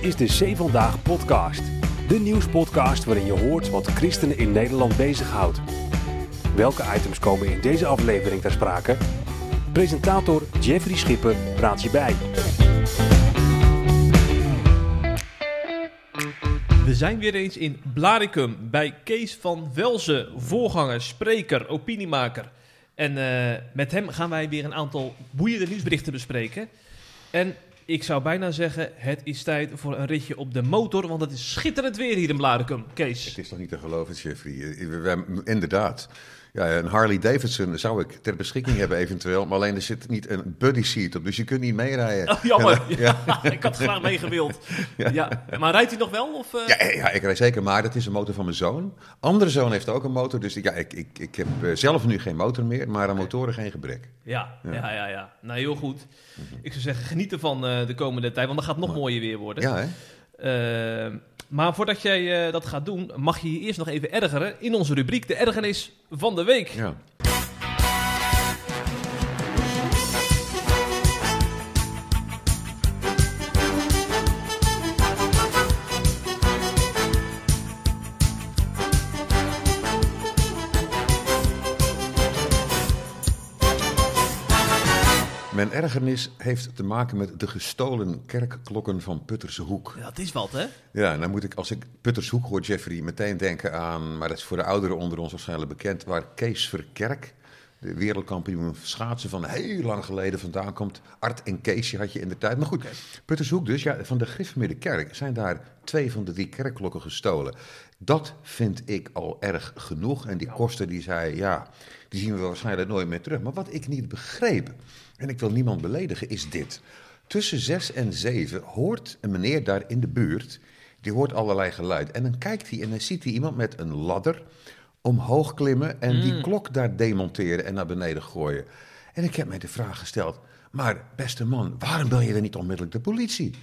Is de Zee Vandaag podcast. De nieuwspodcast waarin je hoort wat christenen in Nederland bezighoudt. Welke items komen in deze aflevering ter sprake? Presentator Jeffrey Schipper praat je bij. We zijn weer eens in Blaricum bij Kees van Velzen, voorganger, spreker, opiniemaker. En eh, met hem gaan wij weer een aantal boeiende nieuwsberichten bespreken. En ik zou bijna zeggen, het is tijd voor een ritje op de motor, want het is schitterend weer hier in Blaricum. Kees. Het is toch niet te geloven, Jeffrey? Eh, Inderdaad. Ja, een Harley Davidson zou ik ter beschikking hebben eventueel, maar alleen er zit niet een buddy seat op, dus je kunt niet meerijden. Oh, jammer. Ja, Ja, ik had graag meegewild. Ja. Maar rijdt hij nog wel? Of, eh? Ja, eh, ja, ik rijd zeker, maar dat is een motor van mijn zoon. Andere zoon heeft ook een motor, dus ja, ik, ik, ik heb eh, zelf nu geen motor meer, maar aan motoren geen gebrek. Ja, ja, ja, ja. Nou, heel goed. Ik zou zeggen, geniet ervan de komende tijd, want dan gaat het nog mooier weer worden. Ja, hè? Eh, maar voordat jij eh, dat gaat doen, mag je je eerst nog even ergeren in onze rubriek De Ergernis van de Week. Ja. Ergernis heeft te maken met de gestolen kerkklokken van Puttershoek. Ja, dat is wat, hè? Ja, dan moet ik, als ik Puttershoek hoor, Jeffrey, meteen denken aan, maar dat is voor de ouderen onder ons waarschijnlijk bekend, waar Kees Verkerk, de wereldkampioen schaatsen van heel lang geleden vandaan komt. Art en Keesje had je in de tijd. Maar goed, Puttershoek dus, ja, van de Griffemiddenkerk zijn daar twee van de drie kerkklokken gestolen. Dat vind ik al erg genoeg. En die kosten, die zei, ja, die zien we waarschijnlijk nooit meer terug. Maar wat ik niet begreep, en ik wil niemand beledigen, is dit. Tussen zes en zeven hoort een meneer daar in de buurt, die hoort allerlei geluid. En dan kijkt hij en dan ziet hij iemand met een ladder omhoog klimmen en die klok daar demonteren en naar beneden gooien. En ik heb mij de vraag gesteld, maar beste man, waarom bel je dan niet onmiddellijk de politie?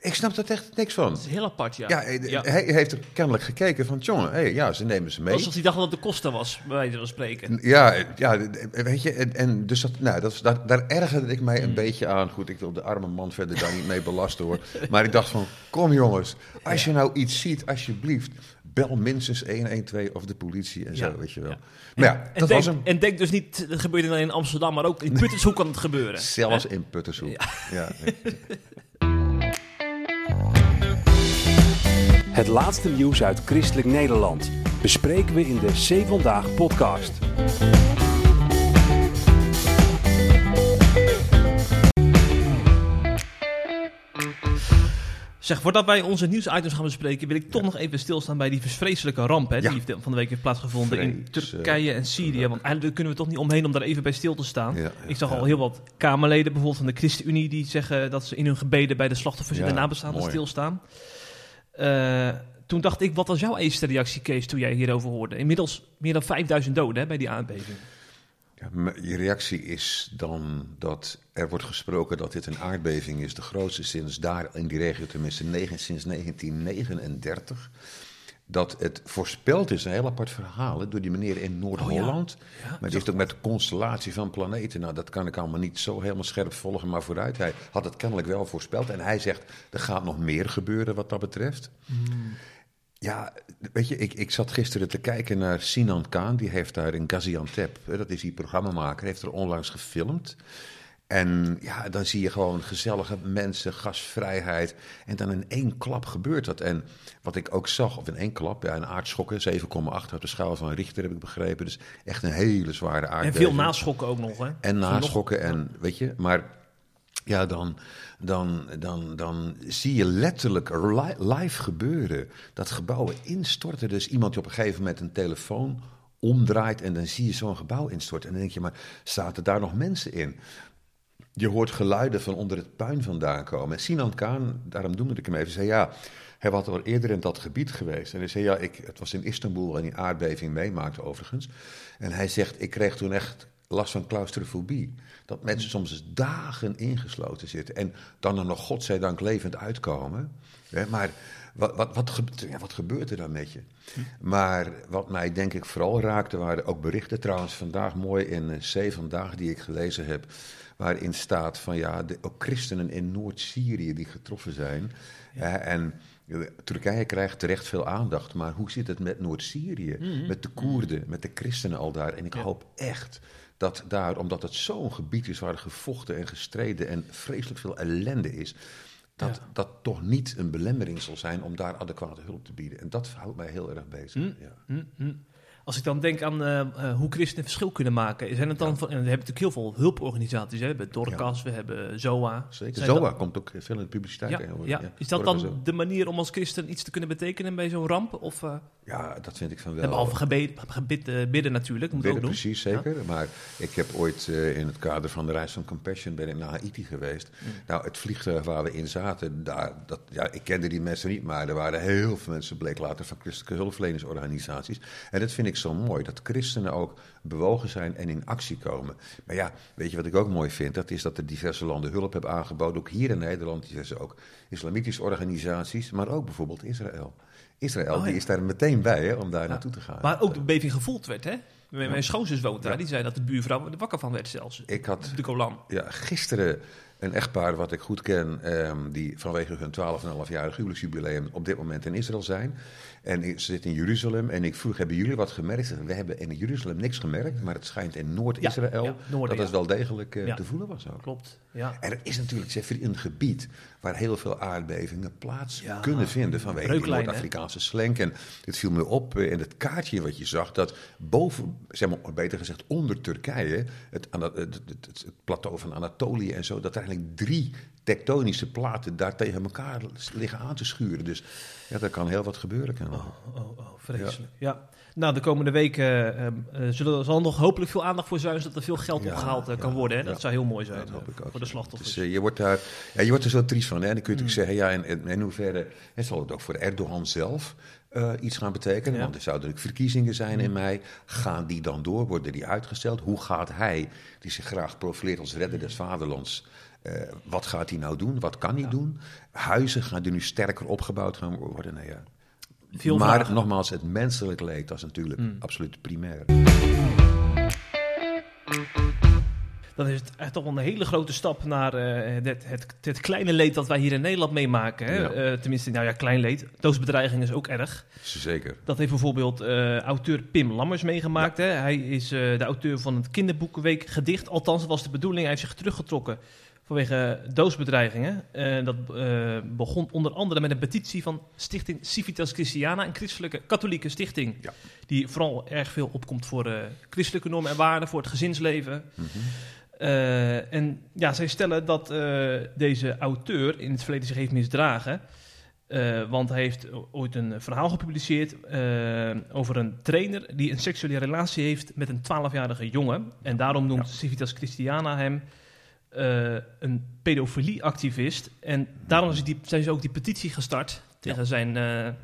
Ik snap er echt niks van. Dat is heel apart, ja. Ja, eh, hij heeft er kennelijk gekeken van, jongen, hey, ja, ze nemen ze mee. Alsof hij dacht dat het de kosten was, bij wijze van spreken. Ja, ja, weet je, en, en dus dat, nou, dat, daar, daar ergerde ik mij een beetje aan. Goed, ik wil de arme man verder daar niet mee belasten hoor. Maar ik dacht van, kom jongens, als je nou iets ziet, alsjeblieft, bel minstens 112 of de politie en zo, weet je wel. Maar ja, En dat denk, was hem. en denk dus niet, dat gebeurt niet alleen in Amsterdam, maar ook in Puttershoek kan het gebeuren. Zelfs in Puttershoek. Ja. Het laatste nieuws uit christelijk Nederland bespreken we in de Zee Vandaag podcast. Zeg, voordat wij onze nieuwsitems gaan bespreken, wil ik toch nog even stilstaan bij die vreselijke ramp hè, Ja. die van de week heeft plaatsgevonden in Turkije en Syrië. Want eigenlijk kunnen we toch niet omheen om daar even bij stil te staan. Ja, ja, ik zag ja. al heel wat Kamerleden, bijvoorbeeld van de ChristenUnie, die zeggen dat ze in hun gebeden bij de slachtoffers en de nabestaanden mooi. stilstaan. Eh, toen dacht ik, wat was jouw eerste reactie, Kees, toen jij hierover hoorde? Inmiddels meer dan 5000 doden bij die aardbeving. Ja, je reactie is dan dat er wordt gesproken dat dit een aardbeving is, de grootste sinds daar in die regio, tenminste sinds 1939. Dat het voorspeld is, een heel apart verhaal, hè, door die meneer in Noord-Holland. Ja, maar die heeft ook met de constellatie van planeten, nou dat kan ik allemaal niet zo helemaal scherp volgen, maar vooruit. Hij had het kennelijk wel voorspeld en hij zegt, er gaat nog meer gebeuren wat dat betreft. Ja, weet je, ik, ik zat gisteren te kijken naar Sinan Kaan. Die heeft daar in Gaziantep, hè, dat is die programmamaker, heeft er onlangs gefilmd. En ja, dan zie je gewoon gezellige mensen, gastvrijheid. En dan in één klap gebeurt dat. En wat ik ook zag, of in één klap, ja, een aardschokken, 7,8 uit de schaal van Richter heb ik begrepen. Dus echt een hele zware En aardbeving. veel naschokken ook nog. Hè? En naschokken en weet je, maar ja, dan, dan, dan, dan zie je letterlijk li- live gebeuren dat gebouwen instorten. Dus iemand die op een gegeven moment een telefoon omdraait en dan zie je zo'n gebouw instorten. En dan denk je, maar zaten daar nog mensen in? Je hoort geluiden van onder het puin vandaan komen. En Sinan Kaan, daarom noemde ik hem even, zei ja, hij was al eerder in dat gebied geweest. En hij zei ja, ik, het was in Istanbul en die aardbeving meemaakte overigens. En hij zegt, ik kreeg toen echt last van claustrofobie. Dat mensen soms dagen ingesloten zitten. En dan er nog godzijdank levend uitkomen. Maar wat, wat, wat, ge- ja, wat gebeurt er dan met je? Maar wat mij denk ik vooral raakte, waren ook berichten trouwens vandaag mooi in eh, C vandaag die ik gelezen heb. Waarin staat van ja, de, ook christenen in Noord-Syrië die getroffen zijn. En eh, Turkije krijgt terecht veel aandacht, maar hoe zit het met Noord-Syrië? Met de Koerden, met de christenen al daar? En ik Ja. hoop echt dat daar, omdat het zo'n gebied is waar gevochten en gestreden en vreselijk veel ellende is, dat Ja. dat toch niet een belemmering zal zijn om daar adequate hulp te bieden. En dat houdt mij heel erg bezig. Hm. Ja. Als ik dan denk aan eh, hoe christenen verschil kunnen maken, zijn het dan van, en we hebben natuurlijk heel veel hulporganisaties. Hè? We hebben Dorcas, we hebben ZOA. Zeker. Zijn ZOA dat- komt ook veel in de publiciteit. Ja, Is dat dan zo. de manier om als christen iets te kunnen betekenen bij zo'n ramp? Of, eh, Ja, dat vind ik van wel. en behalve gebed, gebid, eh, bidden natuurlijk, moeten we ook doen. precies, zeker. Maar ik heb ooit in het kader van de reis van Compassion ben ik naar Haiti geweest. Mm. Nou, het vliegtuig waar we in zaten, daar, dat, ja, ik kende die mensen niet, maar er waren heel veel mensen, bleek later, van christelijke hulpverleningsorganisaties. En dat vind ik zo mooi, dat christenen ook bewogen zijn en in actie komen. Maar ja, weet je wat ik ook mooi vind? Dat is dat er diverse landen hulp hebben aangeboden, ook hier in Nederland, diverse ook islamitische organisaties, maar ook bijvoorbeeld Israël. Israël, Oh, die is daar meteen bij hè, om daar naartoe te gaan. Waar ook de beving gevoeld werd, hè? Mijn, Ja. schoonzus woont daar, die zei dat de buurvrouw er wakker van werd zelfs. Ik had de Golan. ja, gisteren een echtpaar wat ik goed ken, ehm, die vanwege hun 12,5-jarig huwelijksjubileum op dit moment in Israël zijn. En ik- ze zitten in Jeruzalem en ik vroeg, hebben jullie wat gemerkt? We hebben in Jeruzalem niks gemerkt, maar het schijnt in Noord-Israël Ja, ja, noorden, dat het wel degelijk eh, te voelen was ook. Klopt, ja. En het is natuurlijk Jeffrey, een gebied waar heel veel aardbevingen plaats kunnen vinden vanwege die hè? Noord-Afrikaanse slenk. En het viel me op eh, in het kaartje wat je zag, dat boven, zeg maar beter gezegd onder Turkije, het- het plateau van Anatolië en zo, dat er eigenlijk drie tektonische platen daar tegen elkaar liggen aan te schuren. Dus ja, daar kan heel wat gebeuren. Kan. Oh, oh, oh, vreselijk. Ja. Nou, de komende weken eh, eh, zullen, zal er nog hopelijk veel aandacht voor zijn, zodat er veel geld Ja, opgehaald eh, kan worden. Hè? Dat zou heel mooi zijn dat hoop ik ook. voor de slachtoffers. Dus, je, wordt daar, ja, je wordt er zo triest van. Hè? En dan kun je Mm. natuurlijk zeggen, ja, in, in, hoeverre en zal het ook voor Erdogan zelf iets gaan betekenen? Ja. Want er zouden natuurlijk verkiezingen zijn in mei. Gaan die dan door? Worden die uitgesteld? Hoe gaat hij, die zich graag profileert als redder des vaderlands... eh, wat gaat hij nou doen? Wat kan hij doen? Huizen gaan die nu sterker opgebouwd gaan worden? Nou ja. Veel maar vragen. nogmaals, het menselijk leed, dat is natuurlijk Mm. absoluut primair. Dan is het echt toch een hele grote stap naar eh, het, het, het kleine leed dat wij hier in Nederland meemaken. Hè? Ja. Eh, tenminste, nou ja, klein leed. Doodsbedreiging is ook erg. Zeker. Dat heeft bijvoorbeeld auteur Pim Lammers meegemaakt. Hè? Hij is de auteur van het kinderboekenweek gedicht. Althans, dat was de bedoeling. Hij heeft zich teruggetrokken vanwege doodsbedreigingen. Eh, dat eh, begon onder andere met een petitie van stichting Civitas Christiana, een christelijke katholieke stichting. Ja. Die vooral erg veel opkomt voor eh, christelijke normen en waarden, voor het gezinsleven. Mhm. En ja, zij stellen dat deze auteur in het verleden zich heeft misdragen. Want hij heeft ooit een verhaal gepubliceerd over een trainer die een seksuele relatie heeft met een 12-jarige jongen. En daarom noemt Civitas Christiana hem eh, een pedofilieactivist. En daarom is die, zijn ze ook die petitie gestart tegen zijn eh, eh,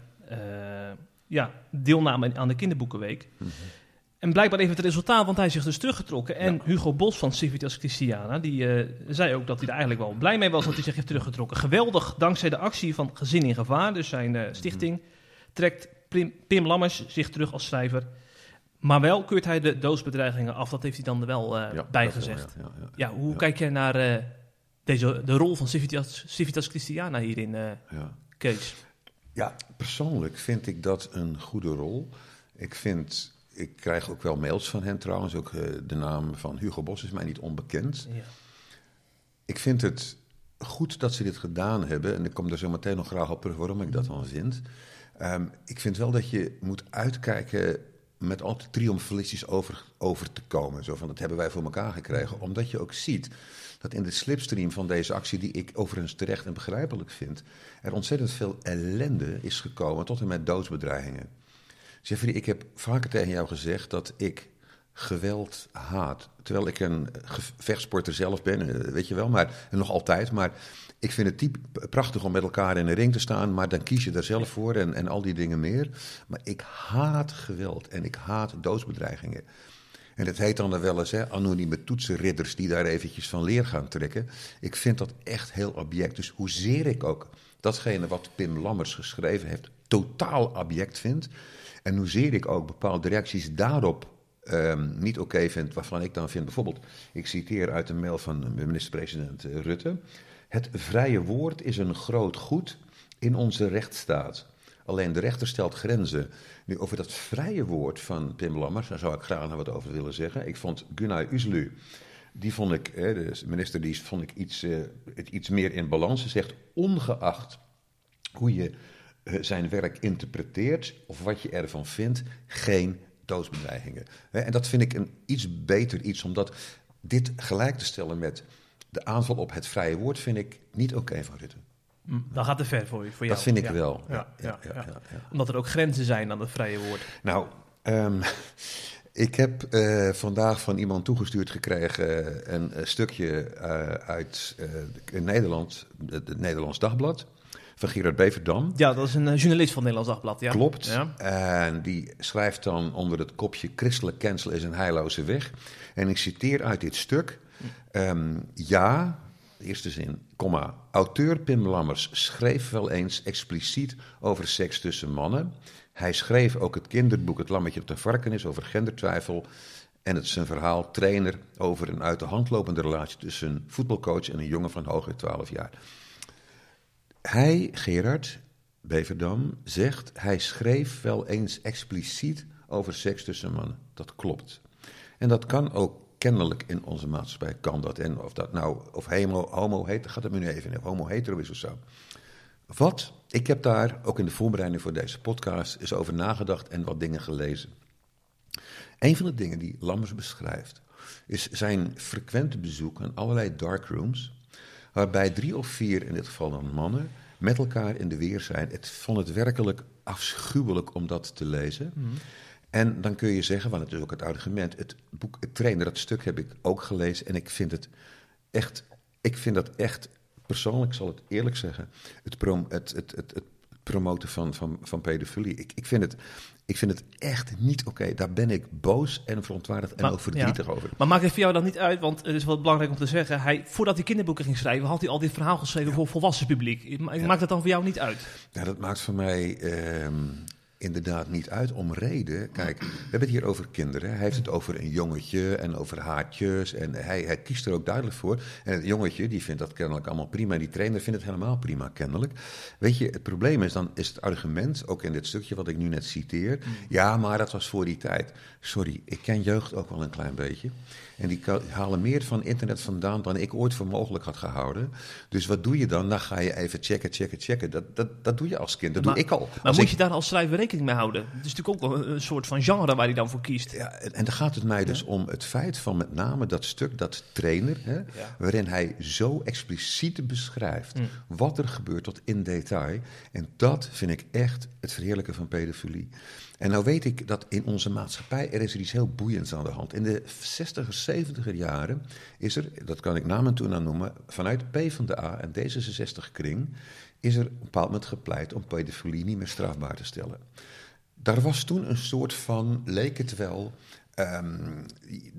ja, deelname aan de kinderboekenweek. Mhm. En blijkbaar heeft het resultaat, want hij zich dus teruggetrokken. En Ja. Hugo Bos van Civitas Christiana, die zei ook dat hij er eigenlijk wel blij mee was dat hij zich heeft teruggetrokken. Geweldig, dankzij de actie van Gezin in Gevaar, dus zijn eh, stichting, trekt Pim, Pim Lammers zich terug als schrijver. Maar wel keurt hij de doodsbedreigingen af, dat heeft hij dan er wel eh, Ja, bij dat wel, gezegd. ja, ja, ja. Ja, hoe Ja. kijk jij naar eh, deze, de rol van Civitas, Civitas Christiana hierin, eh Ja. Kees? Ja, persoonlijk vind ik dat een goede rol. Ik vind, ik krijg ook wel mails van hen trouwens. Ook de naam van Hugo Bos is mij niet onbekend. Ja. Ik vind het goed dat ze dit gedaan hebben. En ik kom er zo meteen nog graag op terug waarom ik dat dan vind. Ehm, ik vind wel dat je moet uitkijken met altijd triomfalistisch over, over te komen. Zo van, dat hebben wij voor elkaar gekregen. Omdat je ook ziet dat in de slipstream van deze actie, die ik overigens terecht en begrijpelijk vind, er ontzettend veel ellende is gekomen tot en met doodsbedreigingen. Jeffrey, ik heb vaker tegen jou gezegd dat ik geweld haat. Terwijl ik een vechtsporter zelf ben, eh, weet je wel, maar en nog altijd. Maar ik vind het typ prachtig om met elkaar in een ring te staan, maar dan kies je daar zelf voor en, en al die dingen meer. Maar ik haat geweld en ik haat doodsbedreigingen. En het heet dan wel eens hè, anonieme toetsenridders die daar eventjes van leer gaan trekken. Ik vind dat echt heel object. Dus hoezeer ik ook datgene wat Pim Lammers geschreven heeft totaal abject vind. En hoezeer ik ook bepaalde reacties daarop um, niet oké vind, waarvan ik dan vind, bijvoorbeeld, ik citeer uit een mail van minister-president eh, Rutte. Het vrije woord is een groot goed in onze rechtsstaat. Alleen de rechter stelt grenzen. Nu, over dat vrije woord van Pim Lammers, daar zou ik graag nog wat over willen zeggen. Ik vond Gunnar Uslu, die vond ik, de minister, die vond ik iets, uh, iets meer in balans. Ze zegt, ongeacht hoe je uh, zijn werk interpreteert of wat je ervan vindt, geen doodsbedreigingen. En dat vind ik een iets beter iets, omdat dit gelijk te stellen met de aanval op het vrije woord, vind ik niet oké van Rutte. Mm, dan gaat het ver voor, je, voor jou. Dat vind ik wel. Ja, ja, ja, Omdat er ook grenzen zijn aan het vrije woord. Nou, um, ik heb uh, vandaag van iemand toegestuurd gekregen uh, een, stukje uh, uit Nederland, het Nederlands Dagblad van Gerard Beverdam. Ja, dat is een uh, journalist van het Nederlands Dagblad. Ja. Klopt. Ja. En die schrijft dan onder het kopje Christelijk cancel is een heilloze weg. En ik citeer uit dit stuk. Um, ja, eerste zin, komma. Auteur Pim Lammers schreef wel eens expliciet over seks tussen mannen. Hij schreef ook het kinderboek Het Lammetje op de Varkenis over gendertwijfel. En het is een verhaal, trainer, over een uit de hand lopende relatie tussen een voetbalcoach en een jongen van hooguit 12 jaar. Hij, Gerard Beverdam, zegt hij schreef wel eens expliciet over seks tussen mannen. Dat klopt. En dat kan ook kennelijk in onze maatschappij, kan dat. En of dat nou, of homo, homo heet, gaat het me nu even, of homo hetero is of zo. Wat, ik heb daar ook in de voorbereiding voor deze podcast eens over nagedacht en wat dingen gelezen. Een van de dingen die Lammers beschrijft, is zijn frequente bezoek aan allerlei darkrooms waarbij drie of vier, in dit geval dan mannen, met elkaar in de weer zijn. Ik vond het werkelijk afschuwelijk om dat te lezen. Mhm. En dan kun je zeggen, want het is ook het argument, het boek Het Trainer, dat stuk heb ik ook gelezen en ik vind het echt, ik vind dat echt, persoonlijk zal het eerlijk zeggen, het, prom, het, het, het, het promoten van, van, van pedofilie. Ik, ik vind het ik vind het echt niet oké. Daar ben ik boos en verontwaardigd en ook verdrietig over. Maar maakt het voor jou dan niet uit, want het is wel belangrijk om te zeggen... Hij, voordat hij kinderboeken ging schrijven, had hij al dit verhaal geschreven voor volwassen publiek. Maakt het dan voor jou niet uit? Ja, dat maakt voor mij... Ehm, inderdaad niet uit om reden. Kijk, we hebben het hier over kinderen. Hij heeft het over een jongetje en over haartjes. En hij, hij kiest er ook duidelijk voor. En het jongetje, die vindt dat kennelijk allemaal prima. Die trainer vindt het helemaal prima, kennelijk. Weet je, het probleem is dan, is het argument, ook in dit stukje wat ik nu net citeer. Ja, maar dat was voor die tijd. Sorry, ik ken jeugd ook wel een klein beetje. En die halen meer van internet vandaan dan ik ooit voor mogelijk had gehouden. Dus wat doe je dan? Dan ga je even checken, checken, checken. Dat, dat, dat doe je als kind. Dat doe ik al. Maar moet je daar als schrijver rekening mee houden? Het is natuurlijk ook een, soort van genre waar hij dan voor kiest. Ja, en, dan gaat het mij dus om het feit van met name dat stuk, dat trainer, hè, waarin hij zo expliciet beschrijft hm. wat er gebeurt tot in detail. En dat vind ik echt het verheerlijken van pedofilie. En nou weet ik dat in onze maatschappij er is iets heel boeiends aan de hand. In de 60er, 70er jaren is er, dat kan ik namen toen aan noemen, vanuit P van de A en D66-kring is er op een bepaald moment gepleit om pedofilie niet meer strafbaar te stellen. Daar was toen een soort van, leek het wel, um,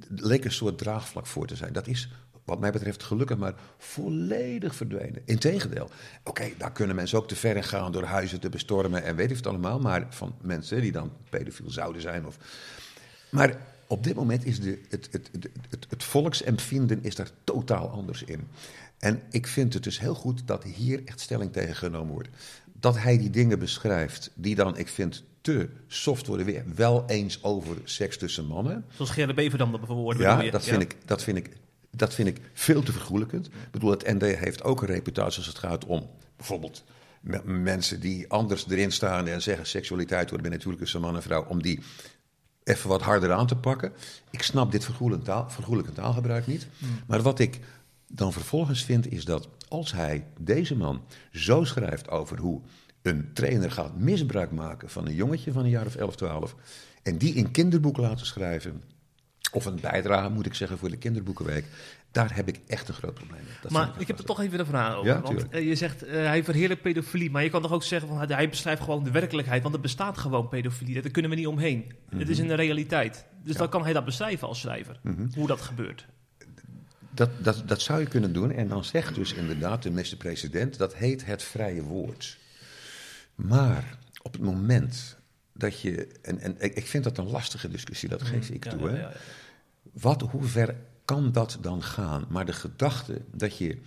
leek een soort draagvlak voor te zijn. Dat is wat mij betreft gelukkig maar volledig verdwenen. Integendeel, oké, daar kunnen mensen ook te ver in gaan door huizen te bestormen en weet ik het allemaal, maar van mensen die dan pedofiel zouden zijn. Of... Maar op dit moment is de, het, het, het, het, het volksempvinden is daar totaal anders in. En ik vind het dus heel goed dat hier echt stelling tegen genomen wordt. Dat hij die dingen beschrijft, die dan, ik vind, te soft worden weer wel eens over seks tussen mannen. Zoals Gerard Beverdam dat bijvoorbeeld. Ja, dat vind, Ik, dat vind ik dat vind ik veel te vergoelijkend. Ik bedoel, het ND heeft ook een reputatie als het gaat om bijvoorbeeld mensen die anders erin staan en zeggen seksualiteit wordt bij natuurlijk een man en vrouw, om die even wat harder aan te pakken. Ik snap dit vergoelijkend, taal, taalgebruik niet. Hmm. Maar wat ik dan vervolgens vind is dat als hij, deze man, zo schrijft over hoe een trainer gaat misbruik maken van een jongetje van een jaar of 11, 12, en die in kinderboek laten schrijven Of een bijdrage, moet ik zeggen, voor de kinderboekenweek. Daar heb ik echt een groot probleem mee. Dat maar ik heb er toch even een vraag over. Ja, want eh, je zegt, eh, hij verheerlijkt pedofilie. Maar je kan toch ook zeggen, van, hij beschrijft gewoon de werkelijkheid. Want er bestaat gewoon pedofilie. Daar kunnen we niet omheen. Het is een realiteit. Dus Mhm. Ja. dan kan hij dat beschrijven als schrijver. Mhm. Hoe dat gebeurt. Dat, dat, dat zou je kunnen doen. En dan zegt dus inderdaad de minister-president, dat heet het vrije woord. Maar op het moment dat je, en, en ik vind dat een lastige discussie, dat geef ik Ja, toe. hè. Wat, hoe ver kan dat dan gaan? Maar de gedachte dat je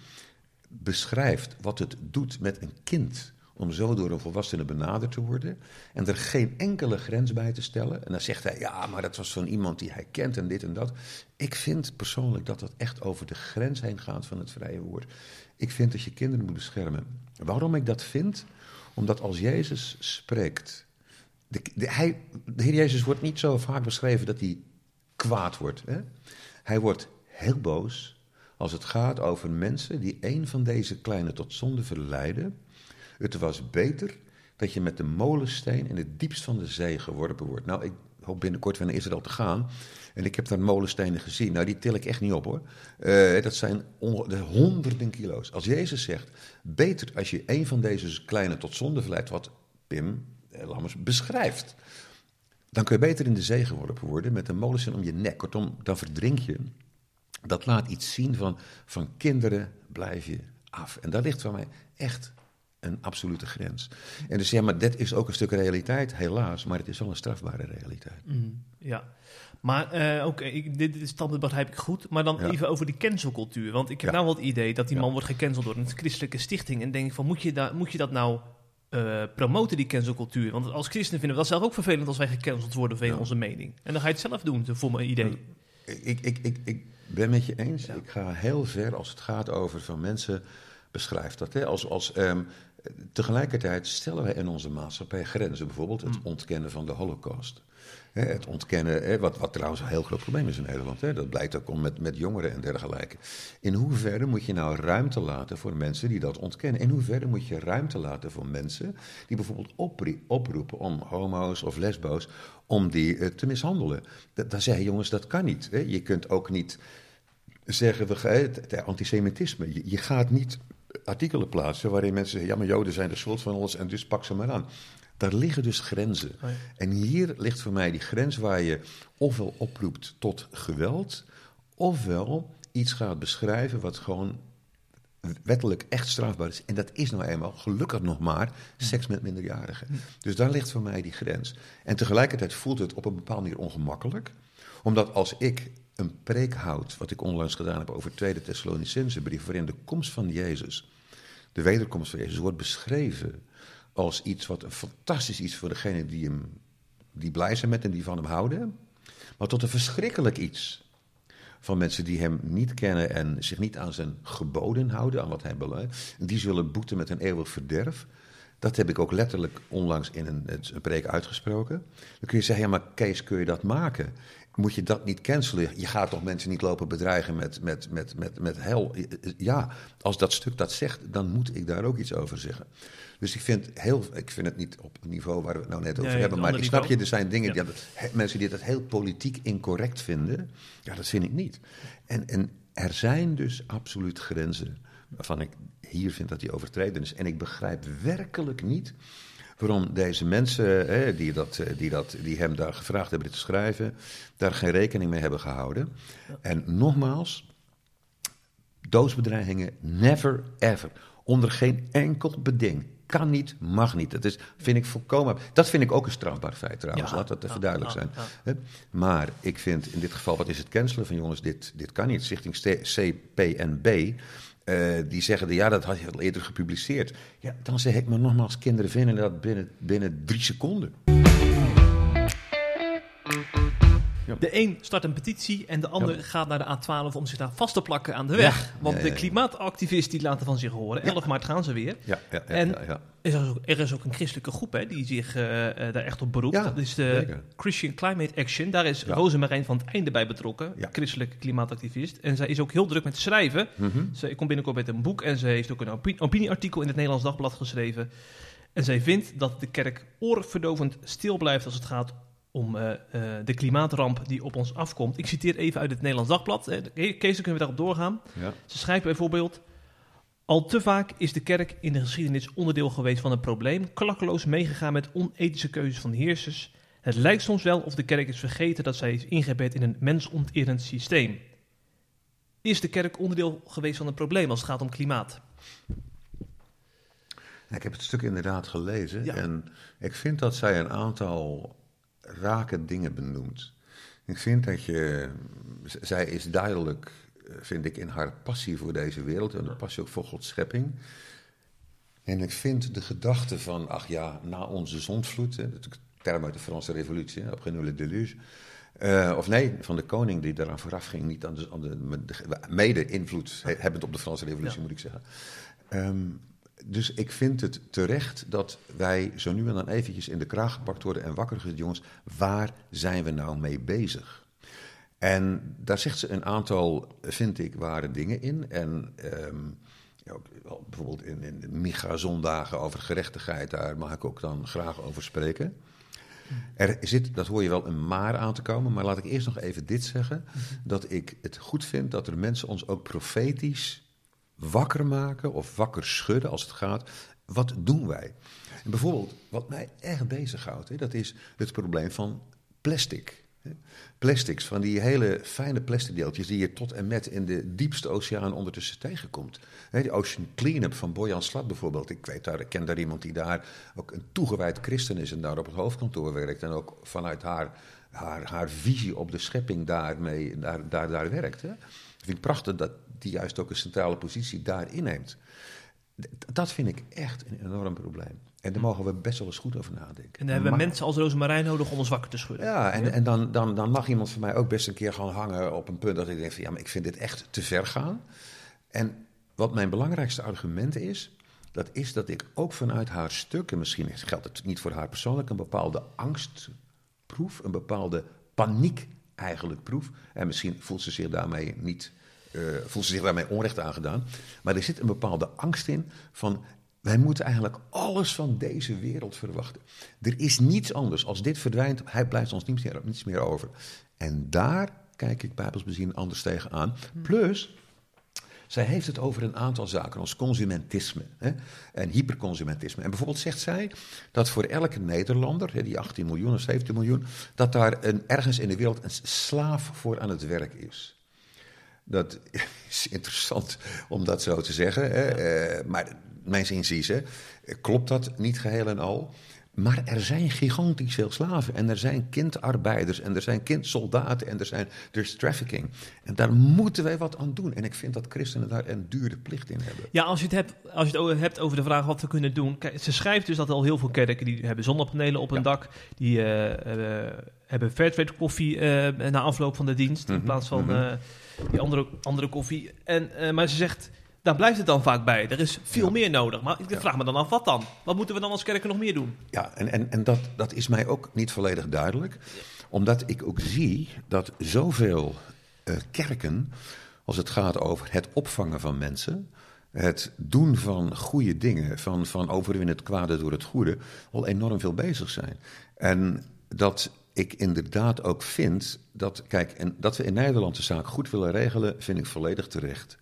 beschrijft wat het doet met een kind om zo door een volwassene benaderd te worden en er geen enkele grens bij te stellen. En dan zegt hij, ja, maar dat was van iemand die hij kent en dit en dat. Ik vind persoonlijk dat dat echt over de grens heen gaat van het vrije woord. Ik vind dat je kinderen moet beschermen. Waarom ik dat vind? Omdat als Jezus spreekt, de, hij, de Heer Jezus wordt niet zo vaak beschreven dat hij kwaad wordt. Hè? Hij wordt heel boos als het gaat over mensen die een van deze kleine tot zonde verleiden. Het was beter dat je met de molensteen in het diepst van de zee geworpen wordt. Nou, ik hoop binnenkort weer naar Israël te gaan. En ik heb daar molenstenen gezien. Nou, die til ik echt niet op hoor. Eh, dat zijn on- de honderden kilo's. Als Jezus zegt, beter als je een van deze kleine tot zonde verleidt, wat Pim Lammers beschrijft. Dan kun je beter in de zee geworpen worden met een molensteen om je nek. Kortom, dan verdrink je. Dat laat iets zien van, van kinderen blijf je af. En daar ligt voor mij echt een absolute grens. En dus ja, maar dat is ook een stuk realiteit, helaas. Maar het is wel een strafbare realiteit. Mm, ja. Maar eh, oké, dit, dit standpunt begrijp ik goed. Maar dan Ja. even over die cancelcultuur. Want ik heb Ja. nou wel het idee dat die Ja. man wordt gecanceld door een christelijke stichting. En denk ik van, moet je, daar moet je dat nou eh, promoten, die cancelcultuur? Want als christenen vinden we dat zelf ook vervelend als wij gecanceld worden vanwege Ja. onze mening. En dan ga je het zelf doen, voor mijn idee. Ik, ik, ik, ik ben met je eens. Ja. Ik ga heel ver als het gaat over van mensen. Beschrijf dat. Hè? Als, als, ehm, tegelijkertijd stellen wij in onze maatschappij grenzen. Bijvoorbeeld het ontkennen van de holocaust. Het ontkennen, wat, wat trouwens een heel groot probleem is in Nederland. Dat blijkt ook om met, met jongeren en dergelijke. In hoeverre moet je nou ruimte laten voor mensen die dat ontkennen? In hoeverre moet je ruimte laten voor mensen die bijvoorbeeld oproepen om homo's of lesbo's om die eh, te mishandelen? Dan je, jongens, dat kan niet. Je kunt ook niet zeggen, we het, antisemitisme. Je, gaat niet artikelen plaatsen waarin mensen zeggen, ja, maar Joden zijn de schuld van alles en dus pak ze maar aan. Daar liggen dus grenzen. Oh ja. En hier ligt voor mij die grens waar je ofwel oproept tot geweld, ofwel iets gaat beschrijven wat gewoon wettelijk echt strafbaar is. En dat is nou eenmaal, gelukkig nog maar, seks met minderjarigen. Dus daar ligt voor mij die grens. En tegelijkertijd voelt het op een bepaalde manier ongemakkelijk. Omdat als ik een preek houd, wat ik onlangs gedaan heb over Tweede Thessalonicense brief, waarin de komst van Jezus, de wederkomst van Jezus, wordt beschreven als iets wat een fantastisch iets voor degene die, hem, die blij zijn met en die van hem houden, maar tot een verschrikkelijk iets van mensen die hem niet kennen en zich niet aan zijn geboden houden, aan wat hij beleidt. Die zullen boeten met een eeuwig verderf. Dat heb ik ook letterlijk onlangs in een, een preek uitgesproken. Dan kun je zeggen, ja maar Kees, kun je dat maken? Moet je dat niet cancelen? Je gaat toch mensen niet lopen bedreigen met, met, met, met, met hel? Ja, als dat stuk dat zegt, dan moet ik daar ook iets over zeggen. Dus ik vind, heel, ik vind het niet op het niveau waar we het nou net over Nee, hebben. Maar ik snap je, er zijn dingen, Ja. die, he- mensen die dat heel politiek incorrect vinden. Ja, dat vind ik niet. En, en er zijn dus absoluut grenzen waarvan ik hier vind dat die overtreden is. En ik begrijp werkelijk niet waarom deze mensen hè, die, dat, eh, die, dat, die hem daar gevraagd hebben dit te schrijven, daar geen rekening mee hebben gehouden. En nogmaals, doodsbedreigingen, never ever. Onder geen enkel beding. Kan niet, mag niet. Dat is, vind ik volkomen. Dat vind ik ook een strafbaar feit trouwens. Ja, Laat dat ja, even duidelijk zijn. ja. Maar ik vind in dit geval, wat is het cancelen van jongens, dit, dit kan niet. Stichting St- CPNB, eh, die zeggen, ja, dat had je al eerder gepubliceerd. Ja, dan zeg ik maar nogmaals, kinderen vinden dat binnen, binnen drie seconden. De een start een petitie en de ander Ja. gaat naar de A12 om zich daar vast te plakken aan de weg. Want de klimaatactivisten die laten van zich horen. 11 maart gaan ze weer. Ja, ja, ja. En-. Er is ook, er is ook een christelijke groep hè, die zich eh, eh, daar echt op beroept. Dat is de zeker. Christian Climate Action. Daar is. Rosemarijn van het einde bij betrokken. Christelijke klimaatactivist. En zij is ook heel druk met schrijven. Mhm. Zij komt binnenkort met een boek en ze heeft ook een opi- opinieartikel in het Nederlands Dagblad geschreven. En zij vindt dat de kerk oorverdovend stil blijft als het gaat om eh, eh, de klimaatramp die op ons afkomt. Ik citeer even uit het Nederlands Dagblad. Kees, dan kunnen we daarop doorgaan. Ja. Ze schrijft bijvoorbeeld... Al te vaak is de kerk in de geschiedenis onderdeel geweest van een probleem, klakkeloos meegegaan met onethische keuzes van heersers. Het lijkt soms wel of de kerk is vergeten dat zij is ingebed in een mensonterend systeem. Is de kerk onderdeel geweest van een probleem als het gaat om klimaat? Ik heb het stuk inderdaad gelezen Ja. en ik vind dat zij een aantal rake dingen benoemt. Ik vind dat je, zij is duidelijk, eh, vind ik, in haar passie voor deze wereld en de passie ook voor Gods schepping. En ik vind de gedachte van, ach ja, na onze zondvloed, hè, dat is een term uit de Franse revolutie, hè, nous le déluge, eh, of nee, van de koning die daaraan vooraf ging, niet aan de, aan de, met de- mede invloed he- hebbend op de Franse revolutie, Ja. moet ik zeggen. Ehm, dus ik vind het terecht dat wij zo nu en dan eventjes in de kraag gepakt worden en wakker gezet, jongens, waar zijn we nou mee bezig? En daar zegt ze een aantal, vind ik, ware dingen in. En ehm, ja, bijvoorbeeld in, in de Micha-zondagen over gerechtigheid, daar mag ik ook dan graag over spreken. Er zit, dat hoor je wel, een maar aan te komen. Maar laat ik eerst nog even dit zeggen. Dat ik het goed vind dat er mensen ons ook profetisch wakker maken of wakker schudden als het gaat. Wat doen wij? En bijvoorbeeld, wat mij echt bezighoudt, hè, dat is het probleem van plastic. Plastics, van die hele fijne plastic deeltjes die je tot en met in de diepste oceaan ondertussen tegenkomt. Die Ocean Cleanup van Boyan Slat bijvoorbeeld. Ik, weet daar, ik ken daar iemand die daar ook een toegewijd christen is en daar op het hoofdkantoor werkt. En ook vanuit haar, haar, haar visie op de schepping daarmee, daar, daar, daar werkt. Ik vind het prachtig dat die juist ook een centrale positie daar inneemt. D- Dat vind ik echt een enorm probleem. En daar mogen we best wel eens goed over nadenken. En dan hebben we mensen als Rosemarijn nodig om ons wakker te schudden. ja, en, en dan, dan, dan mag iemand van mij ook best een keer gaan hangen op een punt dat ik denk van ja, maar ik vind dit echt te ver gaan. En wat mijn belangrijkste argument is, dat is dat ik ook vanuit haar stuk, en misschien geldt het niet voor haar persoonlijk, een bepaalde angstproef, een bepaalde paniek eigenlijk proef. En misschien voelt ze zich daarmee niet, voelt ze zich daarmee onrecht aangedaan. Maar er zit een bepaalde angst in van wij moeten eigenlijk alles van deze wereld verwachten. Er is niets anders. Als dit verdwijnt, hij blijft ons niets meer, niets meer over. En daar kijk ik bijbels bezien anders tegenaan. Plus, zij heeft het over een aantal zaken, als consumentisme hè, en hyperconsumentisme. En bijvoorbeeld zegt zij dat voor elke Nederlander, hè, die 18 miljoen of 17 miljoen, dat daar een, ergens in de wereld een slaaf voor aan het werk is. Dat is interessant om dat zo te zeggen. Hè. Eh, maar mijn inziens hè, klopt dat niet geheel en al. Maar er zijn gigantisch veel slaven. En er zijn kindarbeiders. En er zijn kindsoldaten. En er, zijn, er is trafficking. En daar moeten wij wat aan doen. En ik vind dat christenen daar een dure plicht in hebben. Ja, als je het hebt, als je het over hebt over de vraag wat we kunnen doen. Kijk, ze schrijft dus dat al heel veel kerken die hebben zonnepanelen op hun Ja. dak. Die eh, eh, hebben fairtrade koffie eh, na afloop van de dienst. In Mhm, plaats van mhm. die andere, andere koffie. En, maar ze zegt, daar blijft het dan vaak bij. Er is veel Ja. meer nodig. Maar ik vraag me dan af, wat dan? Wat moeten we dan als kerken nog meer doen? Ja, en, en, en dat, dat is mij ook niet volledig duidelijk. Omdat ik ook zie dat zoveel eh, kerken, als het gaat over het opvangen van mensen, het doen van goede dingen, van, van overwinnen het kwade door het goede, al enorm veel bezig zijn. En dat ik inderdaad ook vind dat, kijk, en dat we in Nederland de zaak goed willen regelen, vind ik volledig terecht.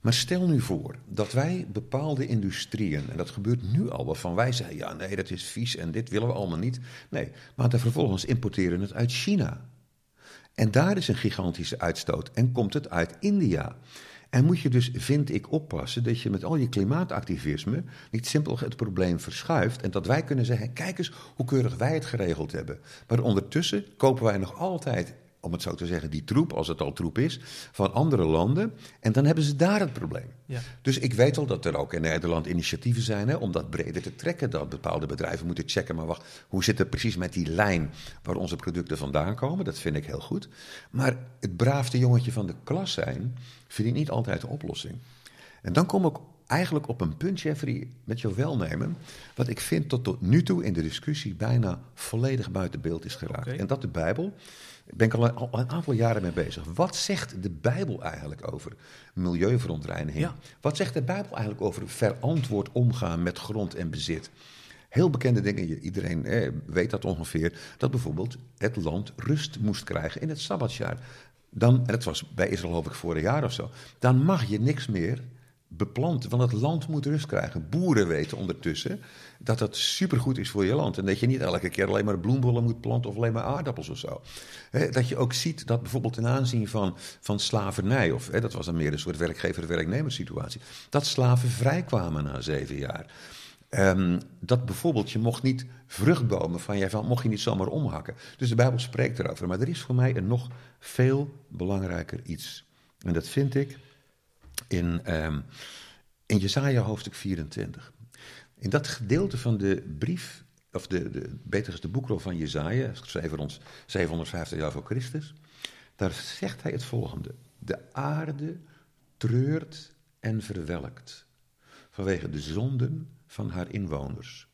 Maar stel nu voor dat wij bepaalde industrieën, en dat gebeurt nu al, waarvan wij zeggen: ja, nee, dat is vies en dit willen we allemaal niet. Nee, maar dan vervolgens importeren het uit China. En daar is een gigantische uitstoot en komt het uit India. En moet je dus, vind ik, oppassen dat je met al je klimaatactivisme niet simpel het probleem verschuift. En dat wij kunnen zeggen: kijk eens hoe keurig wij het geregeld hebben. Maar ondertussen kopen wij nog altijd, om het zo te zeggen, die troep, als het al troep is, van andere landen. En dan hebben ze daar het probleem. Ja. Dus ik weet al dat er ook in Nederland initiatieven zijn hè, om dat breder te trekken. Dat bepaalde bedrijven moeten checken, maar wacht, hoe zit het precies met die lijn waar onze producten vandaan komen? Dat vind ik heel goed. Maar het braafste jongetje van de klas zijn, vind ik niet altijd de oplossing. En dan kom ik eigenlijk op een punt, Jeffrey, met jouw welnemen, wat ik vind tot, tot nu toe in de discussie bijna volledig buiten beeld is geraakt. En dat de Bijbel, ben ik al een, al een aantal jaren mee bezig. Wat zegt de Bijbel eigenlijk over milieuverontreiniging? Ja. Wat zegt de Bijbel eigenlijk over verantwoord omgaan met grond en bezit? Heel bekende dingen, iedereen eh, weet dat ongeveer, dat bijvoorbeeld het land rust moest krijgen in het Sabbatsjaar. Dan, en dat was bij Israël geloof ik vorig jaar of zo, dan mag je niks meer beplanten, want het land moet rust krijgen. Boeren weten ondertussen dat dat supergoed is voor je land. En dat je niet elke keer alleen maar bloembollen moet planten of alleen maar aardappels of zo. Dat je ook ziet dat bijvoorbeeld ten aanzien van, van slavernij, of dat was dan meer een soort werkgever-werknemerssituatie, dat slaven vrijkwamen na zeven jaar. Ehm, dat bijvoorbeeld, je mocht niet vruchtbomen van jij van, mocht je niet zomaar omhakken. Dus de Bijbel spreekt erover. Maar er is voor mij een nog veel belangrijker iets. En dat vind ik in, ehm in Jesaja hoofdstuk 24. In dat gedeelte van de brief, of de, de, beter gezegd de boekrol van Jesaja, geschreven rond 750 jaar voor Christus, daar zegt hij het volgende. De aarde treurt en verwelkt vanwege de zonden van haar inwoners.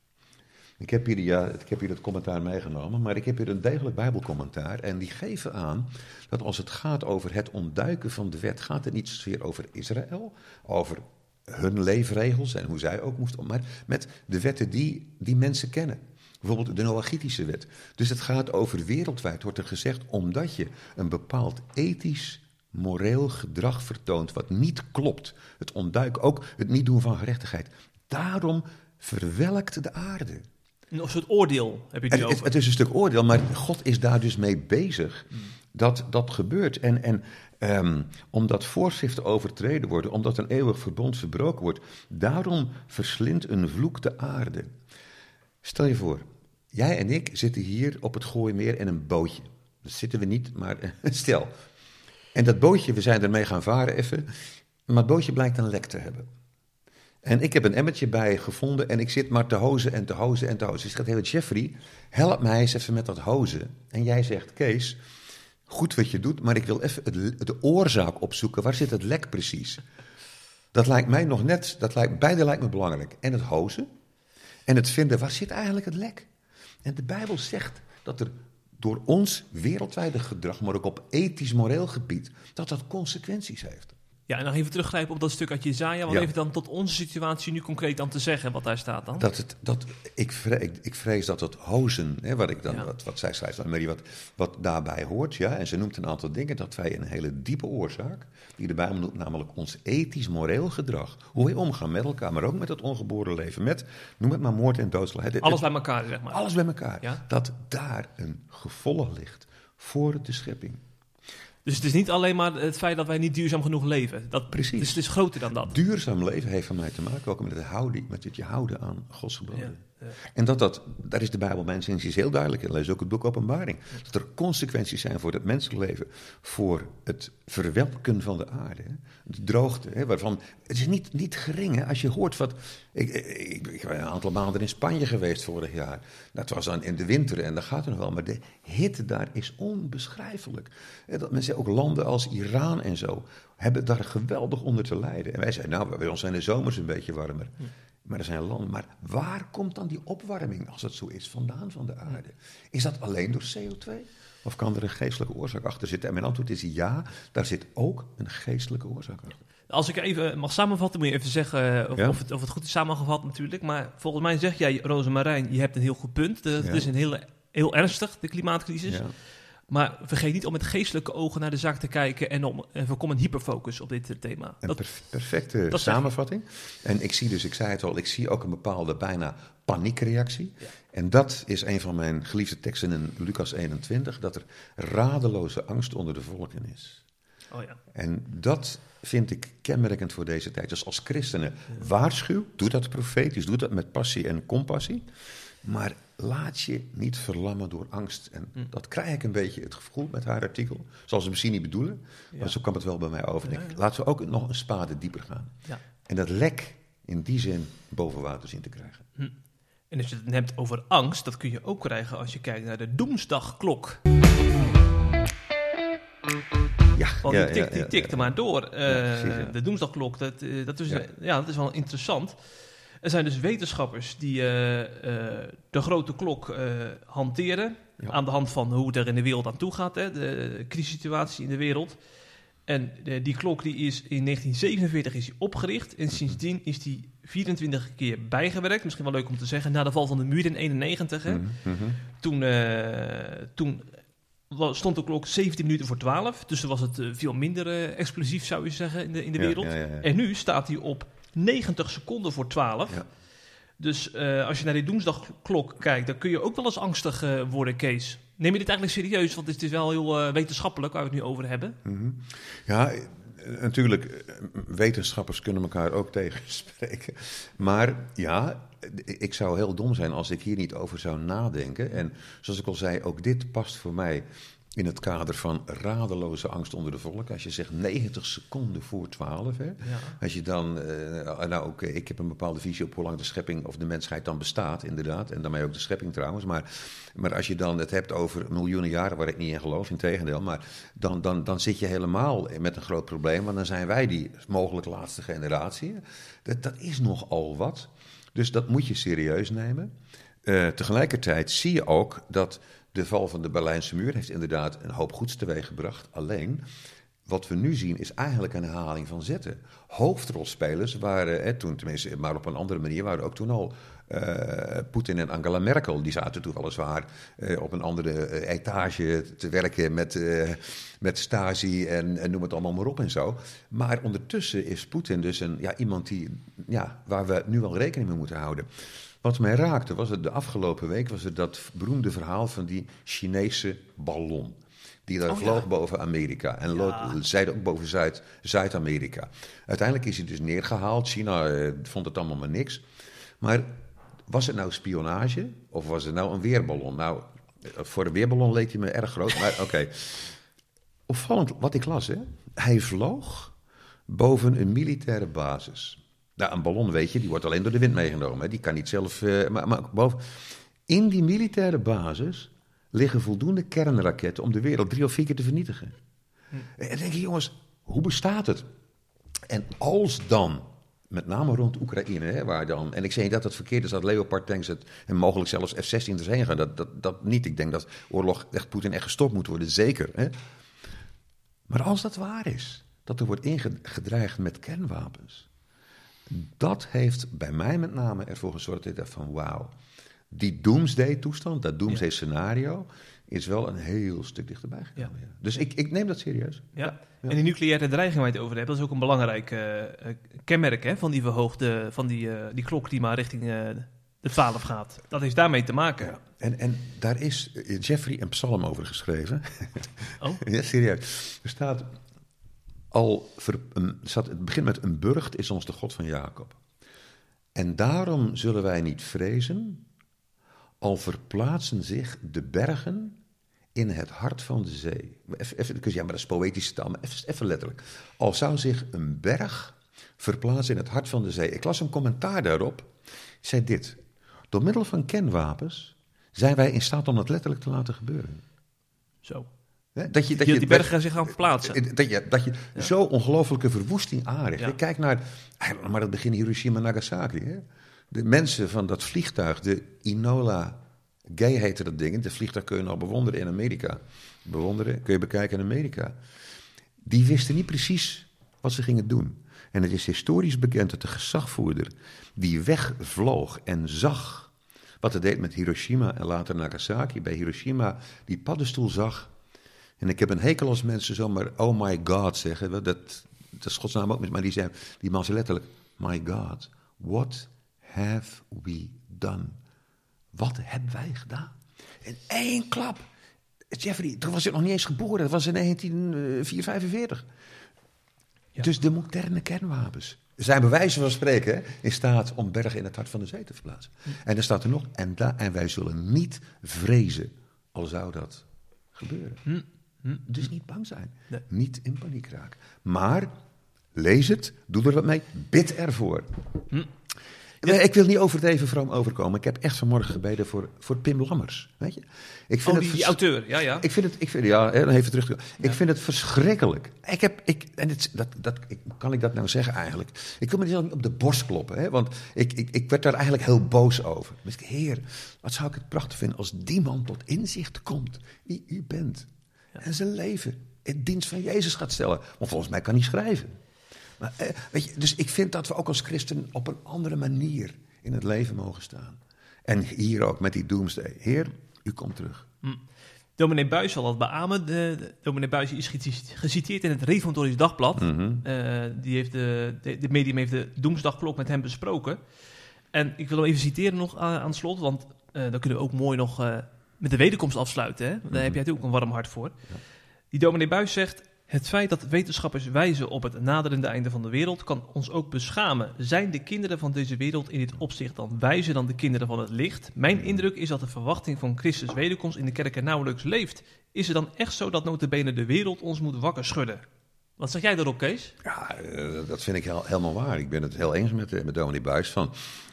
Ik heb, hier, ja, ik heb hier het commentaar meegenomen, maar ik heb hier een degelijk Bijbelcommentaar. En die geven aan dat als het gaat over het ontduiken van de wet, gaat het niet zozeer over Israël, over hun leefregels en hoe zij ook moesten, maar met de wetten die, die mensen kennen. Bijvoorbeeld de Noachitische wet. Dus het gaat over wereldwijd, wordt er gezegd, omdat je een bepaald ethisch, moreel gedrag vertoont wat niet klopt. Het ontduiken, ook het niet doen van gerechtigheid. Daarom verwelkt de aarde. Een soort oordeel heb je het Het, over. is een stuk oordeel, maar God is daar dus mee bezig dat dat gebeurt. En, en ehm, omdat voorschriften overtreden worden, omdat een eeuwig verbond verbroken wordt, daarom verslindt een vloek de aarde. Stel je voor, jij en ik zitten hier op het Gooimeer in een bootje. Dat zitten we niet, maar stel. En dat bootje, we zijn ermee gaan varen even, maar het bootje blijkt een lek te hebben. En ik heb een emmertje bij gevonden en ik zit maar te hozen en te hozen en te hozen. Dus ik hele Jeffrey, help mij eens even met dat hozen. En jij zegt, Kees, goed wat je doet, maar ik wil even de oorzaak opzoeken. Waar zit het lek precies? Dat lijkt mij nog net, dat lijkt, beide lijkt me belangrijk. En het hozen en het vinden, waar zit eigenlijk het lek? En de Bijbel zegt dat er door ons wereldwijde gedrag, maar ook op ethisch-moreel gebied, dat dat consequenties heeft. Ja, en nog even teruggrijpen op dat stuk uit Jezaja. Wat Ja. even dan tot onze situatie nu concreet aan te zeggen, wat daar staat dan? Dat het, dat, ik, vrees, ik, ik vrees dat het hozen, hè, wat, ik dan, Ja. wat, wat zij schrijft, Marie, wat, wat daarbij hoort, ja, en ze noemt een aantal dingen, dat wij een hele diepe oorzaak, die Bijbel noemt, namelijk ons ethisch-moreel gedrag, hoe wij omgaan met elkaar, maar ook met het ongeboren leven, met, noem het maar moord en doodslag. Het- het- Alles bij elkaar, zeg maar. alles bij elkaar. Ja. Dat daar een gevolg ligt voor de schepping. Dus het is niet alleen maar het feit dat wij niet duurzaam genoeg leven. Dat, Precies. Dus het is groter dan dat. Duurzaam leven heeft van mij te maken ook met het, houden, met het je houden aan Gods geboden. Ja. En dat, dat, daar is de Bijbel mijn inziens heel duidelijk in. Lees ook het boek Openbaring. Dat er consequenties zijn voor het menselijk leven. Voor het verwelken van de aarde. De droogte. Hè, waarvan, het is niet, niet gering hè, als je hoort wat... Ik, ik, ik ben een aantal maanden in Spanje geweest vorig jaar. Dat was dan in de winter en dat gaat er nog wel. Maar de hitte daar is onbeschrijfelijk. Dat mensen, ook landen als Iran en zo, hebben daar geweldig onder te lijden. En wij zeiden, nou, bij ons zijn de zomers een beetje warmer. Maar er zijn landen. Maar waar komt dan die opwarming, als het zo is, vandaan van de aarde? Is dat alleen door CO2? Of kan er een geestelijke oorzaak achter zitten? En mijn antwoord is ja, daar zit ook een geestelijke oorzaak achter. Als ik even mag samenvatten, moet je even zeggen of, Ja. of, het, of het goed is samengevat natuurlijk. Maar volgens mij zeg jij, Rosemarijn, je hebt een heel goed punt. Het Ja. is een hele, heel ernstig, de klimaatcrisis. Ja. Maar vergeet niet om met geestelijke ogen naar de zaak te kijken en, om, en voorkom een hyperfocus op dit eh, thema. Een Dat, perfecte dat samenvatting. En ik zie dus, ik zei het al, ik zie ook een bepaalde bijna paniekreactie. Ja. En dat is een van mijn geliefde teksten in Lucas 21, dat er radeloze angst onder de volken is. oh ja. En dat vind ik kenmerkend voor deze tijd. Dus als christenen waarschuw, doe dat profetisch, doe dat met passie en compassie. Maar laat je niet verlammen door angst. En Hm. dat krijg ik een beetje het gevoel met haar artikel. Zal ze misschien niet bedoelen, Ja. maar zo kwam het wel bij mij over. Ja, ja. Laten we ook nog een spade dieper gaan. Ja. En dat lek in die zin boven water zien te krijgen. En als je het hebt over angst, dat kun je ook krijgen als je kijkt naar de doemsdagklok. Ja, Want die, tikt, die tikte maar door. Eh, precies. De doemsdagklok, dat, eh, dat, is, ja, dat is wel interessant. Er zijn dus wetenschappers die eh, eh, de grote klok eh, hanteren. Ja. Aan de hand van hoe het er in de wereld aan toe gaat. Hè, de crisissituatie in de wereld. En die klok die is in 1947 is die opgericht. En sindsdien is die 24 keer bijgewerkt. Misschien wel leuk om te zeggen. Na de val van de muur in 91. Hè, Mhm, mhm. Toen, toen stond de klok 17 minuten voor 12. Dus dan was het veel minder explosief, zou je zeggen, in de, in de Ja, wereld. ja, ja, ja. En nu staat hij op 90 seconden voor 12. Ja. Dus eh, als je naar die doemsdagklok kijkt, dan kun je ook wel eens angstig eh, worden, Kees. Neem je dit eigenlijk serieus? Want het is wel heel eh, wetenschappelijk waar we het nu over hebben. Mhm. Ja, natuurlijk, wetenschappers kunnen elkaar ook tegenspreken. Maar ja, ik zou heel dom zijn als ik hier niet over zou nadenken. En zoals ik al zei, ook dit past voor mij in het kader van radeloze angst onder de volk. Als je zegt 90 seconden voor 12, hè. Ja. Als je dan, eh, nou oké, ik heb een bepaalde visie op hoe lang de schepping of de mensheid dan bestaat, inderdaad. En daarmee ook de schepping trouwens. Maar, maar als je dan het hebt over miljoenen jaren, waar ik niet in geloof, in tegendeel. Maar dan, dan, dan zit je helemaal met een groot probleem. Want dan zijn wij die mogelijk laatste generatie. Dat, dat is nogal wat. Dus dat moet je serieus nemen. Eh, tegelijkertijd zie je ook dat de val van de Berlijnse muur heeft inderdaad een hoop goeds teweeggebracht. Alleen, wat we nu zien is eigenlijk een herhaling van zetten. Hoofdrolspelers waren, hè, toen tenminste, maar op een andere manier, waren ook toen al eh, Poetin en Angela Merkel. Die zaten toen weliswaar eh, op een andere eh, etage te werken met, met Stasi en, en noem het allemaal maar op en zo. Maar ondertussen is Poetin dus een, ja, iemand die, ja, waar we nu wel rekening mee moeten houden. Wat mij raakte was het de afgelopen week was het dat beroemde verhaal van die Chinese ballon. Die daar Oh, ja. vloog boven Amerika en Ja. ook boven Zuid- Zuid-Amerika. Uiteindelijk is hij dus neergehaald. China eh, vond het allemaal maar niks. Maar was het nou spionage of was het nou een weerballon? Nou, eh, voor een weerballon leek hij me erg groot, maar oké. Opvallend wat ik las, hè. Hij vloog boven een militaire basis. Nou, een ballon, weet je, die wordt alleen door de wind meegenomen. Hè. Die kan niet zelf... eh, maar, maar boven... In die militaire basis liggen voldoende kernraketten... om de wereld drie of vier keer te vernietigen. En dan denk je, jongens, hoe bestaat het? En als dan, met name rond Oekraïne, hè, waar dan... En ik zeg niet dat het verkeerd is dat Leopard tanks het, en mogelijk zelfs F-16 erheen gaan. Dat, dat, dat niet. Ik denk dat oorlog, echt Poetin echt gestopt moet worden, zeker. Hè? Maar als dat waar is, dat er wordt ingedreigd met kernwapens... Dat heeft bij mij met name ervoor gezorgd dat ik dacht van wauw, die doomsday-toestand, dat doomsday-scenario, is wel een heel stuk dichterbij gekomen. ja. Dus ik, ik neem dat serieus. Ja. Ja. En die nucleaire dreiging waar je het over hebt, dat is ook een belangrijk eh, eh, kenmerk hè, van die verhoogde, van die, eh, die klok die maar richting de 12 gaat. Dat heeft daarmee te maken. Ja. En, en daar is Jeffrey een psalm over geschreven. Oh. ja, serieus. Er staat al, een, staat, het begint met een burcht is ons de God van Jacob. En daarom zullen wij niet vrezen, al verplaatsen zich de bergen in het hart van de zee. Even, even, ja, maar dat is poëtische taal, maar even, even letterlijk. Al zou zich een berg verplaatsen in het hart van de zee. Ik las een commentaar daarop. zei dit. Door middel van kernwapens zijn wij in staat om dat letterlijk te laten gebeuren. Zo. Hè, Dat je, Dat die bergen zich gaan verplaatsen. dat je, dat je zo ongelofelijke verwoesting aanricht. Ja. Kijk naar, maar het begin Hiroshima en Nagasaki. Hè? De mensen van dat vliegtuig, de Inola Gay heette dat ding. Dat vliegtuig kun je nog bewonderen in Amerika. Bewonderen, kun je bekijken in Amerika. Die wisten niet precies wat ze gingen doen. En het is historisch bekend dat de gezagvoerder die wegvloog en zag wat het deed met Hiroshima en later Nagasaki, bij Hiroshima die paddenstoel zag. En ik heb een hekel als mensen zomaar oh my god zeggen. Dat, dat is Gods naam ook, maar die, zei, die man zei letterlijk, my god, what have we done? Wat hebben wij gedaan? In één klap. Jeffrey, toen was ik nog niet eens geboren. Dat was in 1945. Ja. Dus de moderne kernwapens zijn bij wijze van spreken in staat om bergen in het hart van de zee te verplaatsen. En er staat er nog, en, en wij zullen niet vrezen, al zou dat gebeuren. Hm. Hm. Dus niet bang zijn, Nee. niet in paniek raken. Maar lees het, doe er wat mee, bid ervoor. Hm. Ik wil niet overdreven vroom overkomen. Ik heb echt vanmorgen gebeden voor, voor Pim Lammers. Weet je? Ik vind Oh, het die, vers- auteur. Ja, ja. ik vind het, ik vind, ja, dan even terug. Ik vind het verschrikkelijk. Ik heb, ik, en het, dat, dat, ik, kan ik dat nou zeggen eigenlijk? Ik wil me niet op de borst kloppen, hè, want ik, ik, ik werd daar eigenlijk heel boos over. Maar ik dacht, heer, wat zou ik het prachtig vinden als die man tot inzicht komt wie u bent. En zijn leven in dienst van Jezus gaat stellen. Want volgens mij kan hij schrijven. Maar, eh, weet je, dus ik vind dat we ook als christen op een andere manier in het leven mogen staan. En hier ook met die doomsday. Heer, u komt terug. Dominee Buis zal dat beamen. De, de, dominee Buis is gecit- geciteerd in het Reformatorisch Dagblad. Eh, die heeft de, de, de medium heeft de Doemsdagklok met hem besproken. En ik wil hem even citeren nog aan, aan het slot, want eh, dan kunnen we ook mooi nog met de wederkomst afsluiten. Hè? Daar heb jij natuurlijk ook een warm hart voor. Die dominee Buis zegt... Het feit dat wetenschappers wijzen op het naderende einde van de wereld kan ons ook beschamen. Zijn de kinderen van deze wereld in dit opzicht dan wijzer dan de kinderen van het licht? Mijn indruk is dat de verwachting van Christus wederkomst in de kerk er nauwelijks leeft. Is het dan echt zo dat notabene de wereld ons moet wakker schudden? Wat zeg jij daarop, Kees? Ja, eh, dat vind ik heel- helemaal waar. Ik ben het heel eens met, eh, met Dominee Buis. Van,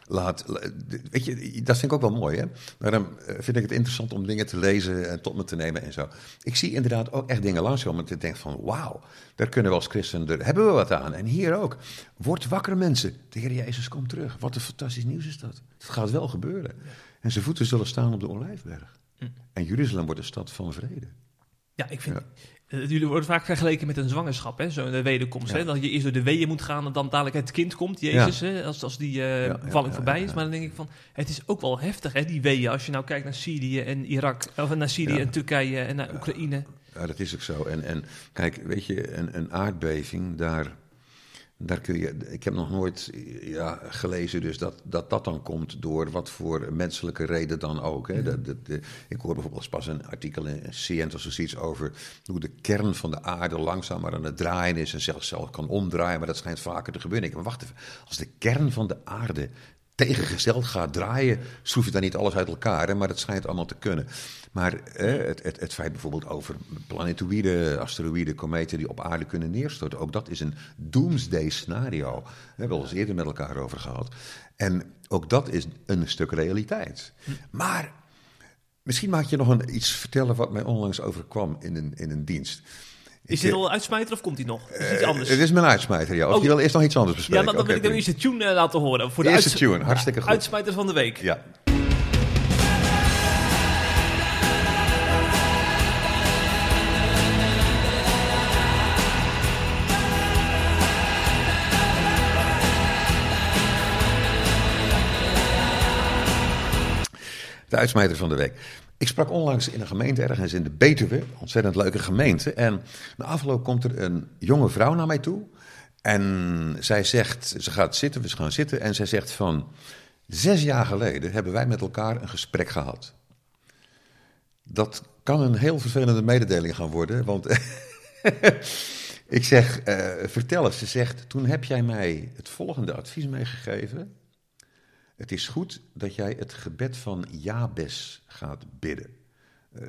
laat, la- weet je, dat vind ik ook wel mooi. Hè? Daarom eh, vind ik het interessant om dingen te lezen en tot me te nemen en zo. Ik zie inderdaad ook echt dingen langskomen. Dat ik denk van, wauw, daar kunnen we als christen, daar hebben we wat aan. En hier ook. Word wakker mensen. De Heer Jezus komt terug. Wat een fantastisch nieuws is dat. Het gaat wel gebeuren. En zijn voeten zullen staan op de Olijfberg. En Jeruzalem wordt een stad van vrede. Ja, ik vind... jullie worden vaak vergeleken met een zwangerschap, hè? Zo de wederkomst. Ja. Hè? Dat je eerst door de weeën moet gaan en dan dadelijk het kind komt, Jezus, hè? Als, als die ja, bevalling ja, voorbij is. Maar dan denk ik van, het is ook wel heftig, hè, die weeën. Als je nou kijkt naar Syrië en Irak, of naar Syrië Ja. en Turkije en naar Oekraïne. Ja, dat is ook zo. En, en kijk, weet je, een, een aardbeving, daar, daar kun je. Ik heb nog nooit ja, gelezen, dus dat, dat dat dan komt door wat voor menselijke reden dan ook. Hè. Dat, dat, de- ik hoor bijvoorbeeld pas een artikel in Science of zoiets over hoe de kern van de aarde langzamer aan het draaien is en zelfs zelf kan omdraaien, maar dat schijnt vaker te gebeuren. Ik maar wacht even, als de kern van de aarde tegengesteld gaat draaien, schroef je dan niet alles uit elkaar, maar dat schijnt allemaal te kunnen. Maar het, het, het feit bijvoorbeeld over planetoïden, asteroïden, kometen die op aarde kunnen neerstorten, ook dat is een doomsday scenario. Daar hebben we al eens eerder met elkaar over gehad. En ook dat is een stuk realiteit. Maar misschien maak je nog een, iets vertellen wat mij onlangs overkwam in een, in een dienst. Is dit eh, al een uitsmijter of komt die nog? Is iets anders? Het is mijn uitsmijter, ja. Of Oh. je wil eerst nog iets anders ja, bespreken? dan, dan wil ik dan eerst de tune eh, laten horen. Voor de Eerste tune, hartstikke goed. Uitsmijter van de week. Ja. Uitsmijter van de week. Ik sprak onlangs in een gemeente ergens in de Betuwe, ontzettend leuke gemeente. En na afloop komt er een jonge vrouw naar mij toe. En zij zegt, ze gaat zitten, we gaan zitten. En zij zegt van, zes jaar geleden hebben wij met elkaar een gesprek gehad. Dat kan een heel vervelende mededeling gaan worden, want ik zeg, eh, vertel eens. Ze zegt, toen heb jij mij het volgende advies meegegeven. Het is goed dat jij het gebed van Jabes gaat bidden. Eh,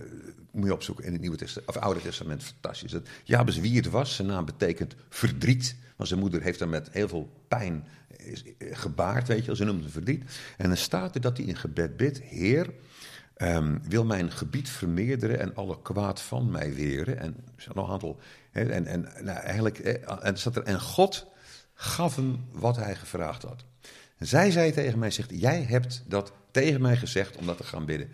moet je opzoeken in het Nieuwe Testament, of Oude Testament, fantastisch. Dat Jabes wie het was, zijn naam betekent verdriet. Want zijn moeder heeft hem met heel veel pijn eh, gebaard, weet je. Ze noemt het verdriet. En dan staat er dat hij in gebed bidt, Heer, ehm, wil mijn gebied vermeerderen en alle kwaad van mij weren. En er zijn nog een aantal. En, en, nou, eigenlijk, eh, en, staat er, en God gaf hem wat hij gevraagd had. En zij zei tegen mij, zegt, jij hebt dat tegen mij gezegd om dat te gaan bidden.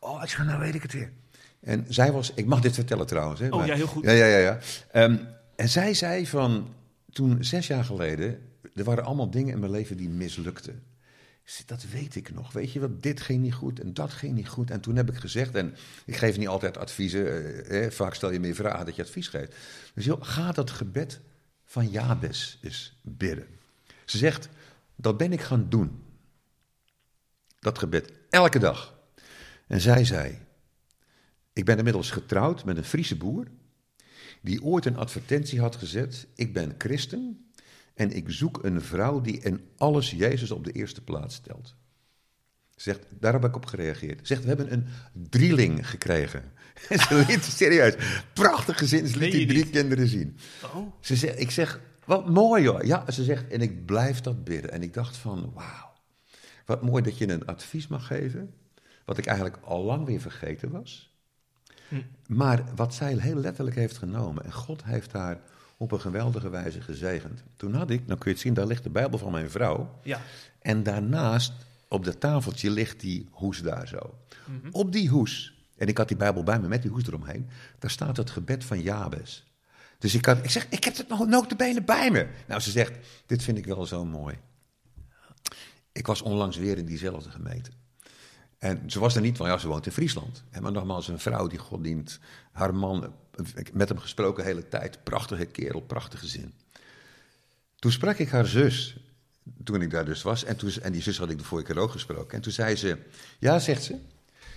Oh, ik zei, nou weet ik het weer. En zij was, ik mag dit vertellen trouwens. Hè, Oh, ja, heel goed. Ja, ja, ja. ja. Ehm, en zij zei van, toen zes jaar geleden, er waren allemaal dingen in mijn leven die mislukten. Dat weet ik nog. Weet je wat, dit ging niet goed en dat ging niet goed. En toen heb ik gezegd, en ik geef niet altijd adviezen, eh, eh, vaak stel je meer vragen dat je advies geeft. Dus joh, ga dat gebed van Jabes eens bidden. Ze zegt, dat ben ik gaan doen. Dat gebed, elke dag. En zij zei, ik ben inmiddels getrouwd met een Friese boer, die ooit een advertentie had gezet, ik ben christen en ik zoek een vrouw die in alles Jezus op de eerste plaats stelt. Zegt, daar heb ik op gereageerd. Zegt, we hebben een drieling gekregen. En ze liet, serieus, prachtig liet die drie kinderen zien. Oh. Ze zegt, ik zeg, wat mooi hoor. Ja, ze zegt, en ik blijf dat bidden. En ik dacht van, wauw, wat mooi dat je een advies mag geven, wat ik eigenlijk al lang weer vergeten was. Hm. Maar wat zij heel letterlijk heeft genomen. En God heeft haar op een geweldige wijze gezegend. Toen had ik, dan kun je het zien, daar ligt de Bijbel van mijn vrouw. Ja. En daarnaast, op dat tafeltje, ligt die hoes daar zo. Mhm. Op die hoes, en ik had die Bijbel bij me met die hoes eromheen, daar staat het gebed van Jabes. Dus ik, kan, ik zeg, ik heb het nog notabene bij me. Nou, ze zegt, dit vind ik wel zo mooi. Ik was onlangs weer in diezelfde gemeente. En ze was er niet, want ja, ze woont in Friesland. Maar nogmaals, een vrouw die God dient. Haar man, met hem gesproken de hele tijd. Prachtige kerel, prachtige zin. Toen sprak ik haar zus, toen ik daar dus was. En, toen, en die zus had ik de vorige keer ook gesproken. En toen zei ze, ja, zegt ze.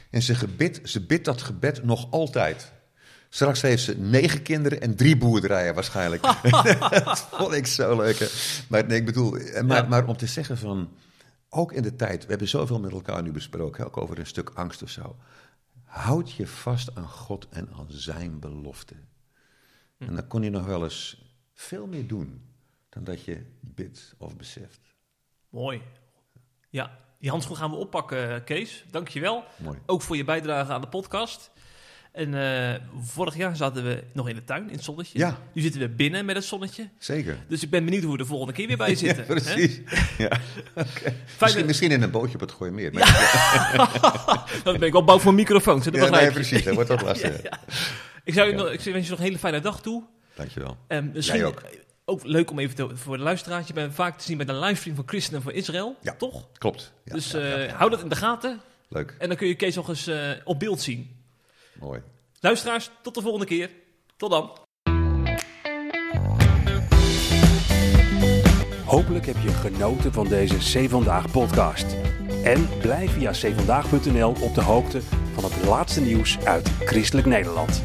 En ze, gebid, ze bidt dat gebed nog altijd. Straks heeft ze negen kinderen en drie boerderijen waarschijnlijk. dat vond ik zo leuk. Maar, nee, ik bedoel, maar, Ja. maar om te zeggen van, ook in de tijd, we hebben zoveel met elkaar nu besproken, ook over een stuk angst of zo. Houd je vast aan God en aan zijn belofte. En dan kon je nog wel eens veel meer doen dan dat je bidt of beseft. Mooi. Ja, die handschoen gaan we oppakken, Kees. Dankjewel. Mooi. Ook voor je bijdrage aan de podcast. En eh, vorig jaar zaten we nog in de tuin, in het zonnetje. Ja. Nu zitten we binnen met het zonnetje. Zeker. Dus ik ben benieuwd hoe we de volgende keer weer bij zitten. Ja, precies. Ja. Misschien, misschien in een bootje op het Gooi meer. Dan ben ik wel bang voor microfoons. hè, Dat ja, nee, precies. Dat wordt wat lastig. Ik, zou je nog, ik wens je nog een hele fijne dag toe. Dankjewel. En misschien Jij ook. ook. leuk om even te, voor de luisteraars. Je bent vaak te zien bij de livestream van Christen voor Israël. Ja. Toch? Klopt. Ja, dus ja, eh, hou dat in de gaten. Leuk. En dan kun je Kees nog eens eh, op beeld zien. Mooi. Luisteraars, tot de volgende keer. Tot dan. Hopelijk heb je genoten van deze C Vandaag podcast. En blijf via cvandaag.nl op de hoogte van het laatste nieuws uit Christelijk Nederland.